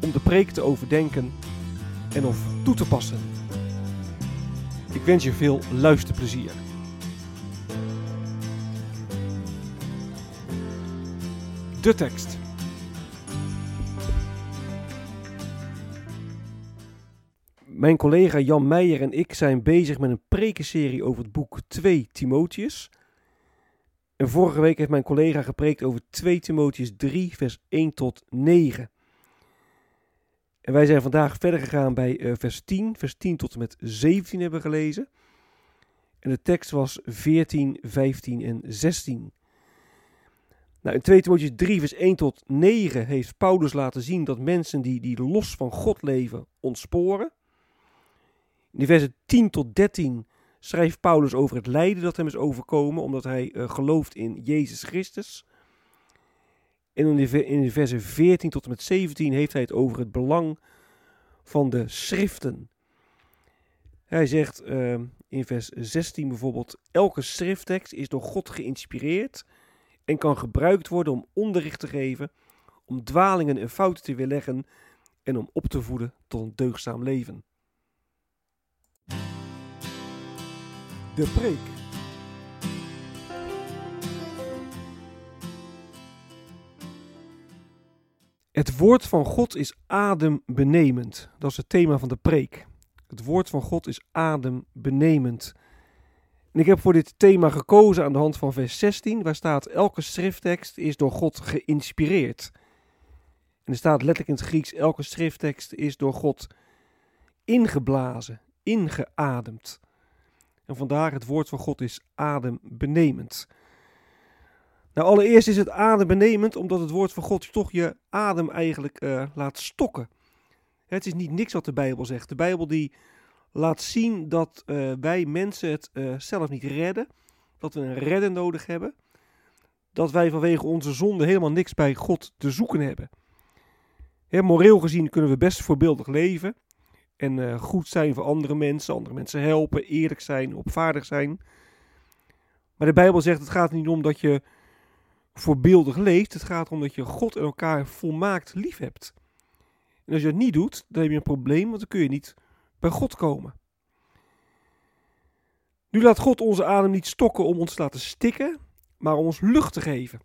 om de preek te overdenken en of toe te passen. Ik wens je veel luisterplezier. De tekst. Mijn collega Jan Meijer en ik zijn bezig met een prekenserie over het boek 2 Timotheus. En vorige week heeft mijn collega gepreekt over 2 Timotheus 3, vers 1 tot 9. En wij zijn vandaag verder gegaan bij uh, vers 10. Vers 10 tot en met 17 hebben we gelezen. En de tekst was 14, 15 en 16. Nou, in 2 Timotheus 3, vers 1 tot 9 heeft Paulus laten zien dat mensen die, die los van God leven ontsporen. In de versen 10 tot 13 schrijft Paulus over het lijden dat hem is overkomen, omdat hij uh, gelooft in Jezus Christus. En in de, versen 14 tot en met 17 heeft hij het over het belang van de schriften. Hij zegt uh, in vers 16 bijvoorbeeld: Elke schrifttekst is door God geïnspireerd en kan gebruikt worden om onderricht te geven, om dwalingen en fouten te weerleggen en om op te voeden tot een deugzaam leven. De preek. Het woord van God is adembenemend. Dat is het thema van de preek. Het woord van God is adembenemend. En ik heb voor dit thema gekozen aan de hand van vers 16, waar staat: Elke schrifttekst is door God geïnspireerd. En er staat letterlijk in het Grieks: Elke schrifttekst is door God ingeblazen, ingeademd. En vandaar het woord van God is adembenemend. Nou, allereerst is het adembenemend omdat het woord van God toch je adem eigenlijk uh, laat stokken. Het is niet niks wat de Bijbel zegt. De Bijbel die laat zien dat uh, wij mensen het uh, zelf niet redden. Dat we een redder nodig hebben. Dat wij vanwege onze zonde helemaal niks bij God te zoeken hebben. He, moreel gezien kunnen we best voorbeeldig leven. En goed zijn voor andere mensen. Andere mensen helpen. Eerlijk zijn. Opvaardig zijn. Maar de Bijbel zegt het gaat niet om dat je voorbeeldig leeft. Het gaat erom dat je God en elkaar volmaakt lief hebt. En als je dat niet doet, dan heb je een probleem, want dan kun je niet bij God komen. Nu laat God onze adem niet stokken om ons te laten stikken, maar om ons lucht te geven.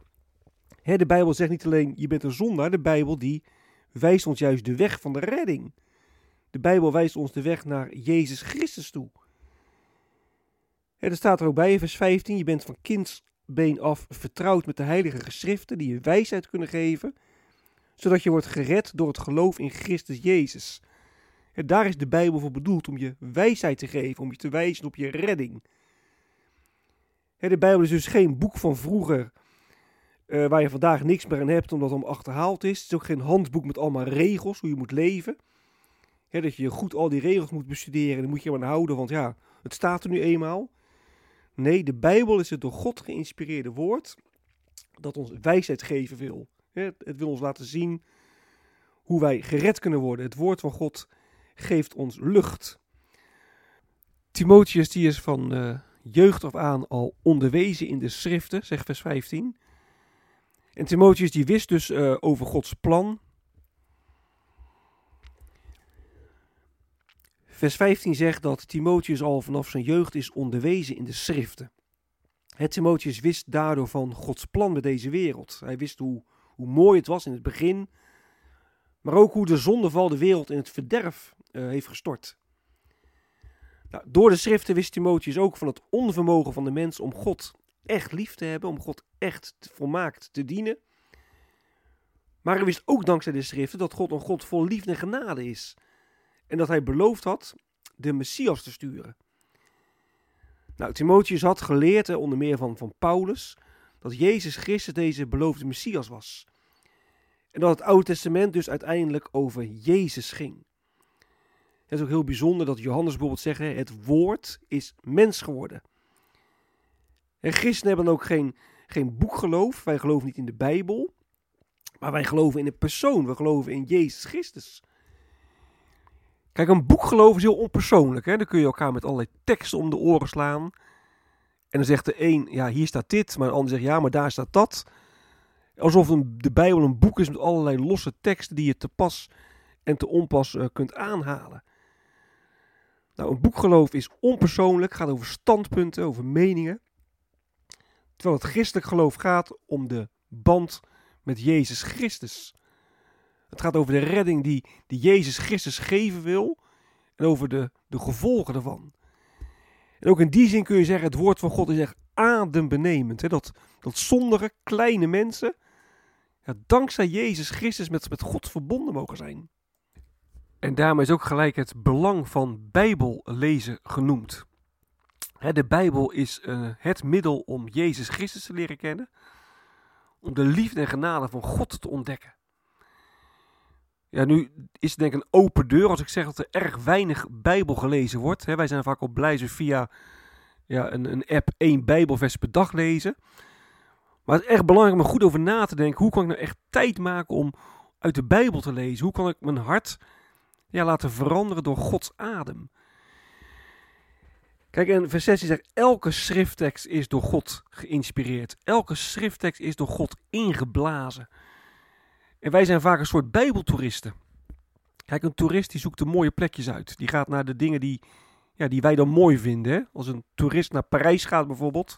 de Bijbel zegt niet alleen je bent een zondaar, de Bijbel die wijst ons juist de weg van de redding. De Bijbel wijst ons de weg naar Jezus Christus toe. er staat er ook bij in vers 15, je bent van kinds been af vertrouwd met de heilige geschriften die je wijsheid kunnen geven, zodat je wordt gered door het geloof in Christus Jezus. En daar is de Bijbel voor bedoeld, om je wijsheid te geven, om je te wijzen op je redding. De Bijbel is dus geen boek van vroeger, uh, waar je vandaag niks meer aan hebt, omdat het om achterhaald is. Het is ook geen handboek met allemaal regels, hoe je moet leven. dat je goed al die regels moet bestuderen, dan moet je maar houden, want ja, het staat er nu eenmaal. Nee, de Bijbel is het door God geïnspireerde woord dat ons wijsheid geven wil. Het wil ons laten zien hoe wij gered kunnen worden. Het woord van God geeft ons lucht. Timotheus die is van uh, jeugd af aan al onderwezen in de schriften, zegt vers 15. En Timotheus die wist dus uh, over Gods plan, Vers 15 zegt dat Timotheus al vanaf zijn jeugd is onderwezen in de schriften. Het Timotheus wist daardoor van Gods plan met deze wereld. Hij wist hoe, hoe mooi het was in het begin. Maar ook hoe de zondeval de wereld in het verderf uh, heeft gestort. Nou, door de schriften wist Timotheus ook van het onvermogen van de mens om God echt lief te hebben, om God echt volmaakt te dienen. Maar hij wist ook dankzij de schriften dat God een God vol liefde en genade is. En dat hij beloofd had de Messias te sturen. Nou, Timotheus had geleerd, onder meer van, van Paulus, dat Jezus Christus deze beloofde Messias was. En dat het Oude Testament dus uiteindelijk over Jezus ging. Het is ook heel bijzonder dat Johannes bijvoorbeeld zegt, het woord is mens geworden. En christenen hebben ook geen, geen boekgeloof, wij geloven niet in de Bijbel, maar wij geloven in een persoon, we geloven in Jezus Christus. Kijk, een boekgeloof is heel onpersoonlijk. Hè? Dan kun je elkaar met allerlei teksten om de oren slaan. En dan zegt de een, ja, hier staat dit. Maar de ander zegt, ja, maar daar staat dat. Alsof een, de Bijbel een boek is met allerlei losse teksten die je te pas en te onpas uh, kunt aanhalen. Nou, een boekgeloof is onpersoonlijk, gaat over standpunten, over meningen. Terwijl het christelijk geloof gaat om de band met Jezus Christus. Het gaat over de redding die, die Jezus Christus geven wil en over de, de gevolgen daarvan. En ook in die zin kun je zeggen, het woord van God is echt adembenemend. Hè? Dat, dat zondere, kleine mensen, ja, dankzij Jezus Christus met, met God verbonden mogen zijn. En daarmee is ook gelijk het belang van Bijbellezen genoemd. Hè, de Bijbel is uh, het middel om Jezus Christus te leren kennen, om de liefde en genade van God te ontdekken. Ja, nu is het denk ik een open deur als ik zeg dat er erg weinig Bijbel gelezen wordt. wij zijn vaak al blij ze via ja, een, een app één Bijbelvers per dag lezen. Maar het is echt belangrijk om er goed over na te denken. Hoe kan ik nou echt tijd maken om uit de Bijbel te lezen? Hoe kan ik mijn hart ja, laten veranderen door Gods adem? Kijk, en vers 16 zegt, elke schrifttekst is door God geïnspireerd. Elke schrifttekst is door God ingeblazen. En wij zijn vaak een soort bijbeltoeristen. Kijk, een toerist die zoekt de mooie plekjes uit. Die gaat naar de dingen die, ja, die wij dan mooi vinden. Hè? Als een toerist naar Parijs gaat bijvoorbeeld,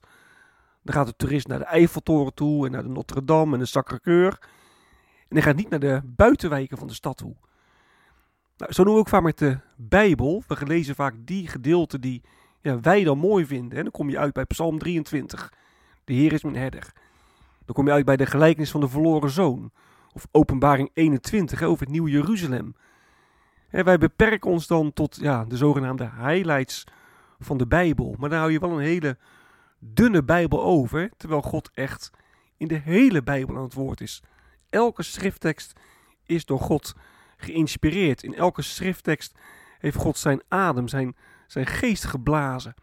dan gaat de toerist naar de Eiffeltoren toe en naar de Notre Dame en de Sacré-Cœur. En hij gaat niet naar de buitenwijken van de stad toe. Nou, zo doen we ook vaak met de Bijbel. We lezen vaak die gedeelten die ja, wij dan mooi vinden. En dan kom je uit bij Psalm 23. De Heer is mijn herder. Dan kom je uit bij de gelijkenis van de verloren zoon. Of openbaring 21 over het nieuwe Jeruzalem. wij beperken ons dan tot ja, de zogenaamde highlights van de Bijbel. Maar dan hou je wel een hele dunne Bijbel over. Terwijl God echt in de hele Bijbel aan het woord is. Elke schrifttekst is door God geïnspireerd. In elke schrifttekst heeft God zijn adem, zijn, zijn geest geblazen.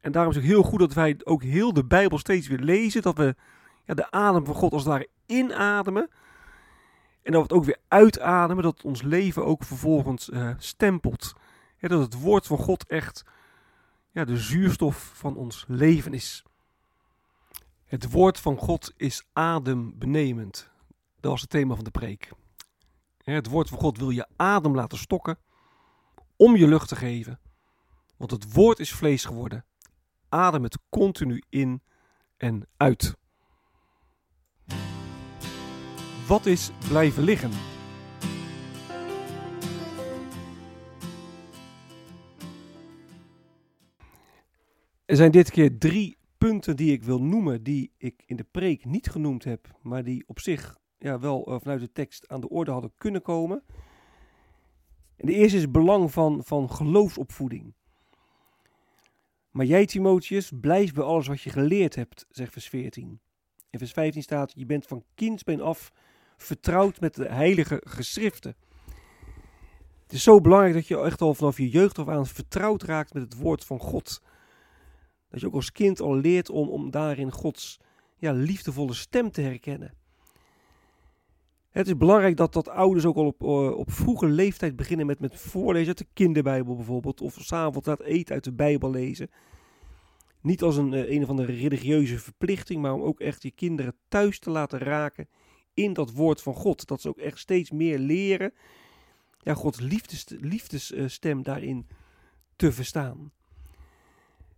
En daarom is het heel goed dat wij ook heel de Bijbel steeds weer lezen. Dat we ja, de adem van God als het ware inademen. En dat we het ook weer uitademen, dat ons leven ook vervolgens uh, stempelt. dat het woord van God echt ja, de zuurstof van ons leven is. Het woord van God is adembenemend. Dat was het thema van de preek. Het woord van God wil je adem laten stokken om je lucht te geven. Want het woord is vlees geworden. Adem het continu in en uit. Wat is blijven liggen? Er zijn dit keer drie punten die ik wil noemen, die ik in de preek niet genoemd heb, maar die op zich ja, wel uh, vanuit de tekst aan de orde hadden kunnen komen. En de eerste is het belang van, van geloofsopvoeding. Maar jij, Timotheus, blijf bij alles wat je geleerd hebt, zegt vers 14. In vers 15 staat: Je bent van kindsbeen af vertrouwd met de heilige geschriften. Het is zo belangrijk dat je echt al vanaf je jeugd af aan vertrouwd raakt met het woord van God. Dat je ook als kind al leert om, om daarin Gods ja, liefdevolle stem te herkennen. Het is belangrijk dat, dat ouders ook al op, eh, op vroege leeftijd beginnen met, met voorlezen uit de kinderbijbel bijvoorbeeld. Of s'avonds laat eten uit de bijbel lezen. Niet als een, eh, een of andere religieuze verplichting, maar om ook echt je kinderen thuis te laten raken in dat woord van God. Dat ze ook echt steeds meer leren ja, Gods liefdes, liefdesstem daarin te verstaan.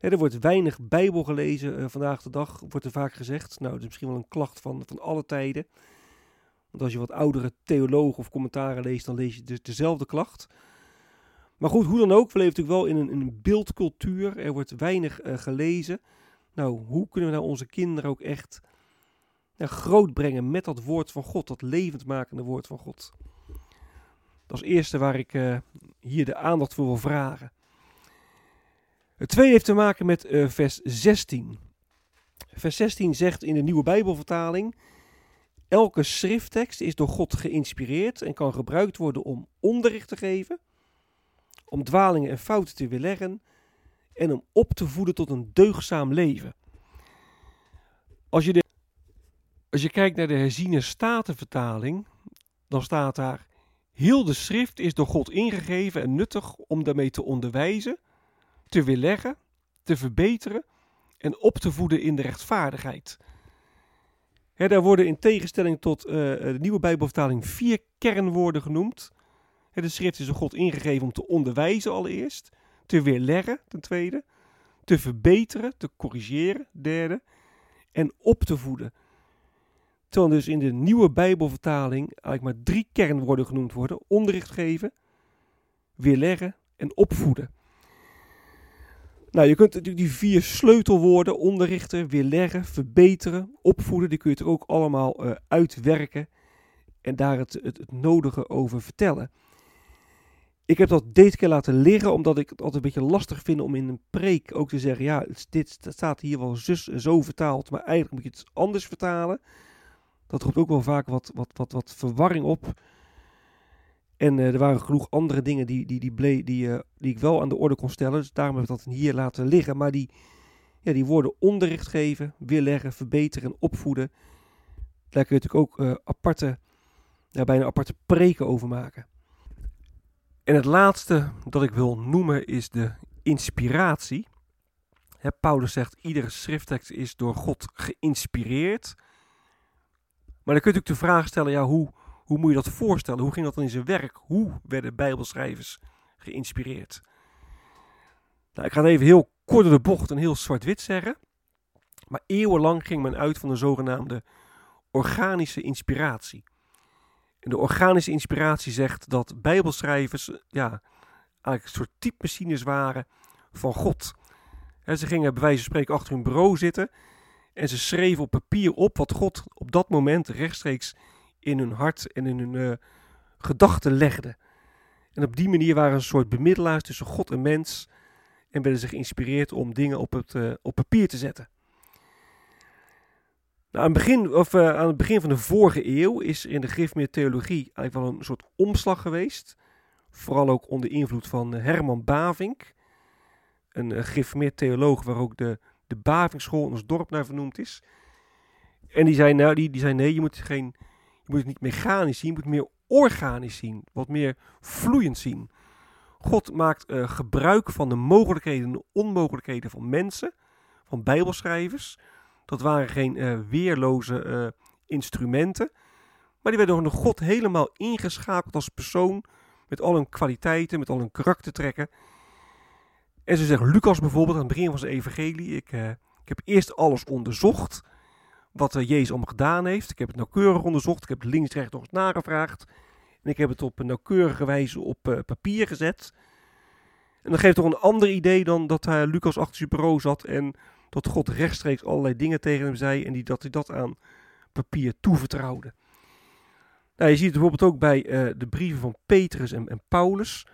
er wordt weinig Bijbel gelezen uh, vandaag de dag, wordt er vaak gezegd. Nou, dat is misschien wel een klacht van, van alle tijden. Want als je wat oudere theologen of commentaren leest, dan lees je dus dezelfde klacht. Maar goed, hoe dan ook, we leven natuurlijk wel in een, beeldcultuur. Er wordt weinig uh, gelezen. Nou, hoe kunnen we nou onze kinderen ook echt nou, groot brengen met dat woord van God, dat levendmakende woord van God? Dat is het eerste waar ik uh, hier de aandacht voor wil vragen. Het tweede heeft te maken met uh, vers 16. Vers 16 zegt in de nieuwe Bijbelvertaling: Elke schrifttekst is door God geïnspireerd en kan gebruikt worden om onderricht te geven, om dwalingen en fouten te weerleggen en om op te voeden tot een deugzaam leven. Als je, de, als je kijkt naar de herziene statenvertaling, dan staat daar: Heel de schrift is door God ingegeven en nuttig om daarmee te onderwijzen, te weerleggen, te verbeteren en op te voeden in de rechtvaardigheid. daar worden in tegenstelling tot uh, de nieuwe Bijbelvertaling vier kernwoorden genoemd. de schrift is door God ingegeven om te onderwijzen allereerst, te weerleggen ten tweede, te verbeteren, te corrigeren derde en op te voeden. Terwijl dus in de nieuwe Bijbelvertaling eigenlijk maar drie kernwoorden genoemd worden: onderricht geven, weerleggen en opvoeden. Nou, je kunt natuurlijk die vier sleutelwoorden onderrichten, weerleggen, verbeteren, opvoeden, die kun je er ook allemaal uh, uitwerken en daar het, het, het, nodige over vertellen. Ik heb dat deze keer laten liggen, omdat ik het altijd een beetje lastig vind om in een preek ook te zeggen, ja, dit staat hier wel zus en zo vertaald, maar eigenlijk moet je het anders vertalen. Dat roept ook wel vaak wat, wat, wat, wat verwarring op. En uh, er waren genoeg andere dingen die, die, die, die, uh, die ik wel aan de orde kon stellen. Dus daarom heb ik dat hier laten liggen. Maar die, ja, die woorden onderricht geven, weerleggen, verbeteren en opvoeden. Daar kun je natuurlijk ook uh, aparte, bijna aparte preken over maken. En het laatste dat ik wil noemen is de inspiratie. Hè, Paulus zegt, iedere schrifttekst is door God geïnspireerd. Maar dan kun je natuurlijk de vraag stellen, ja, hoe hoe moet je dat voorstellen? Hoe ging dat dan in zijn werk? Hoe werden Bijbelschrijvers geïnspireerd? Nou, ik ga even heel kort door de bocht en heel zwart-wit zeggen. Maar eeuwenlang ging men uit van de zogenaamde organische inspiratie. En de organische inspiratie zegt dat Bijbelschrijvers ja, eigenlijk een soort typemachines waren van God. ze gingen bij wijze van spreken achter hun bureau zitten en ze schreven op papier op wat God op dat moment rechtstreeks in hun hart en in hun uh, gedachten legden. En op die manier waren ze een soort bemiddelaars tussen God en mens en werden ze geïnspireerd om dingen op, het, uh, op papier te zetten. Nou, aan, het begin, of, uh, aan het begin van de vorige eeuw is in de Griffmeer theologie eigenlijk wel een soort omslag geweest. Vooral ook onder invloed van Herman Bavink, een uh, Griffmeer theoloog waar ook de, de Bavingschool in ons dorp naar vernoemd is. En die zei, nou, die, die zei nee, je moet geen je moet het niet mechanisch zien, je moet meer organisch zien. Wat meer vloeiend zien. God maakt uh, gebruik van de mogelijkheden en de onmogelijkheden van mensen, van bijbelschrijvers. Dat waren geen uh, weerloze uh, instrumenten. Maar die werden door God helemaal ingeschakeld als persoon. Met al hun kwaliteiten, met al hun karaktertrekken. En zo zegt Lucas bijvoorbeeld aan het begin van zijn evangelie. Ik, ik heb eerst alles onderzocht wat Jezus om gedaan heeft. Ik heb het nauwkeurig onderzocht. Ik heb het links rechts nog nagevraagd. En ik heb het op een nauwkeurige wijze op uh, papier gezet. En dat geeft toch een ander idee dan dat hij Lucas achter zijn bureau zat en dat God rechtstreeks allerlei dingen tegen hem zei en die, dat hij dat aan papier toevertrouwde. Nou, je ziet bijvoorbeeld ook bij uh, de brieven van Petrus en, en, Paulus.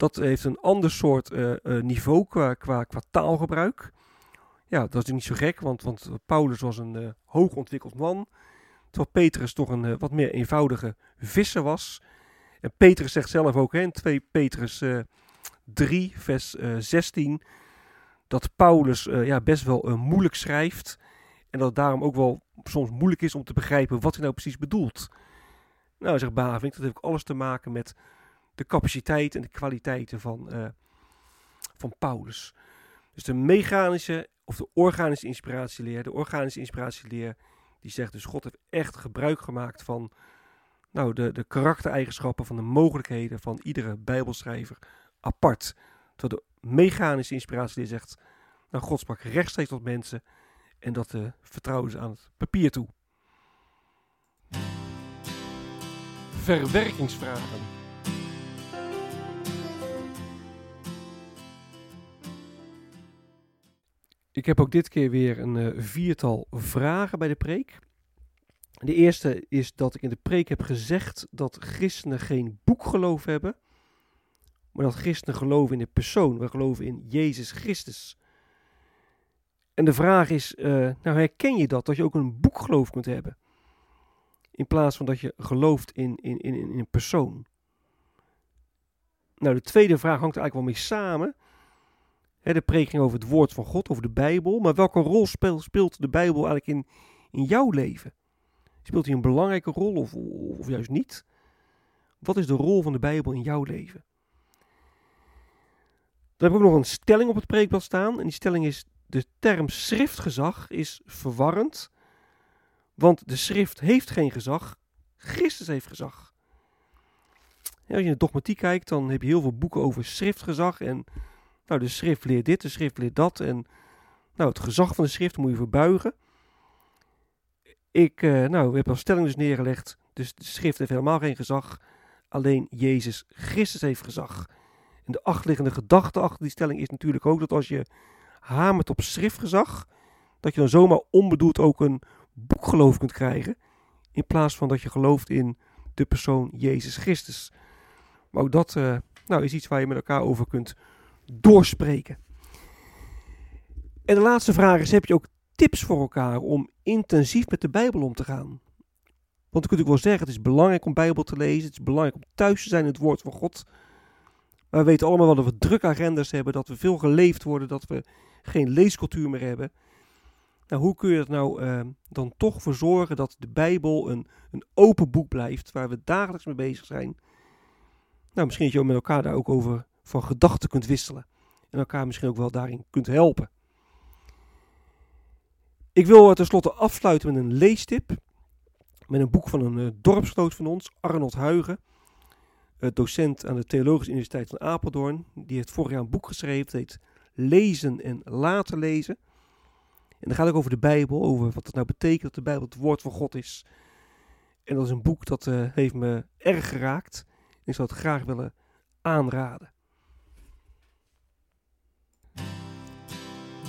Dat heeft een ander soort uh, niveau qua, qua, qua taalgebruik. Ja, dat is niet zo gek, want, want Paulus was een uh, hoogontwikkeld man. Terwijl Petrus toch een wat meer eenvoudige visser was. En Petrus zegt zelf ook in 2 Petrus uh, eh, 3, vers 16, dat Paulus ja, best wel moeilijk schrijft. En dat het daarom ook wel soms moeilijk is om te begrijpen wat hij nou precies bedoelt. Nou, zegt Bavink, dat heeft alles te maken met de capaciteit en de kwaliteiten van, van Paulus. Dus de mechanische of de organische inspiratieleer. De organische inspiratieleer die zegt dus God heeft echt gebruik gemaakt van nou, de, de karaktereigenschappen, van de mogelijkheden van iedere bijbelschrijver apart. Terwijl de mechanische inspiratieleer zegt, nou God sprak rechtstreeks tot mensen en dat uh, vertrouwen ze aan het papier toe. verwerkingsvragen. Ik heb ook dit keer weer een uh, viertal vragen bij de preek. De eerste is dat ik in de preek heb gezegd dat christenen geen boekgeloof hebben, maar dat christenen geloven in de persoon. We geloven in Jezus Christus. En de vraag is, uh, nou herken je dat, dat je ook een boekgeloof kunt hebben? In plaats van dat je gelooft in, in, in, in een persoon. Nou, de tweede vraag hangt er eigenlijk wel mee samen. De preek ging over het woord van God, over de Bijbel. Maar welke rol speelt, de Bijbel eigenlijk in, in jouw leven? Speelt hij een belangrijke rol of, of juist niet? Wat is de rol van de Bijbel in jouw leven? Dan heb ik ook nog een stelling op het preekblad staan. En die stelling is: de term schriftgezag is verwarrend. Want de schrift heeft geen gezag, Christus heeft gezag. als je in de dogmatiek kijkt, dan heb je heel veel boeken over schriftgezag. En nou, de schrift leert dit, de schrift leert dat. En nou, het gezag van de schrift moet je verbuigen. Ik uh, nou, heb een stelling dus neergelegd. Dus de schrift heeft helemaal geen gezag. Alleen Jezus Christus heeft gezag. En de achterliggende gedachte achter die stelling is natuurlijk ook dat als je hamert op schriftgezag, dat je dan zomaar onbedoeld ook een boekgeloof kunt krijgen. In plaats van dat je gelooft in de persoon Jezus Christus. Maar ook dat uh, nou, is iets waar je met elkaar over kunt doorspreken. En de laatste vraag is: heb je ook tips voor elkaar om intensief met de Bijbel om te gaan? Want ik kunt ook wel zeggen: het is belangrijk om Bijbel te lezen. Het is belangrijk om thuis te zijn in het woord van God. Maar we weten allemaal wel dat we druk agendas hebben, dat we veel geleefd worden, dat we geen leescultuur meer hebben. Nou, hoe kun je er nou uh, dan toch voor zorgen dat de Bijbel een, een open boek blijft, waar we dagelijks mee bezig zijn? Nou, misschien dat je met elkaar daar ook over van gedachten kunt wisselen. En elkaar misschien ook wel daarin kunt helpen. Ik wil tenslotte afsluiten met een leestip. Met een boek van een uh, dorpsgenoot van ons, Arnold Huigen. Uh, docent aan de Theologische Universiteit van Apeldoorn. Die heeft vorig jaar een boek geschreven. Het heet Lezen en Laten Lezen. En dan gaat ook over de Bijbel, over wat het nou betekent dat de Bijbel het woord van God is. En dat is een boek dat uh, heeft me erg geraakt. En ik zou het graag willen aanraden.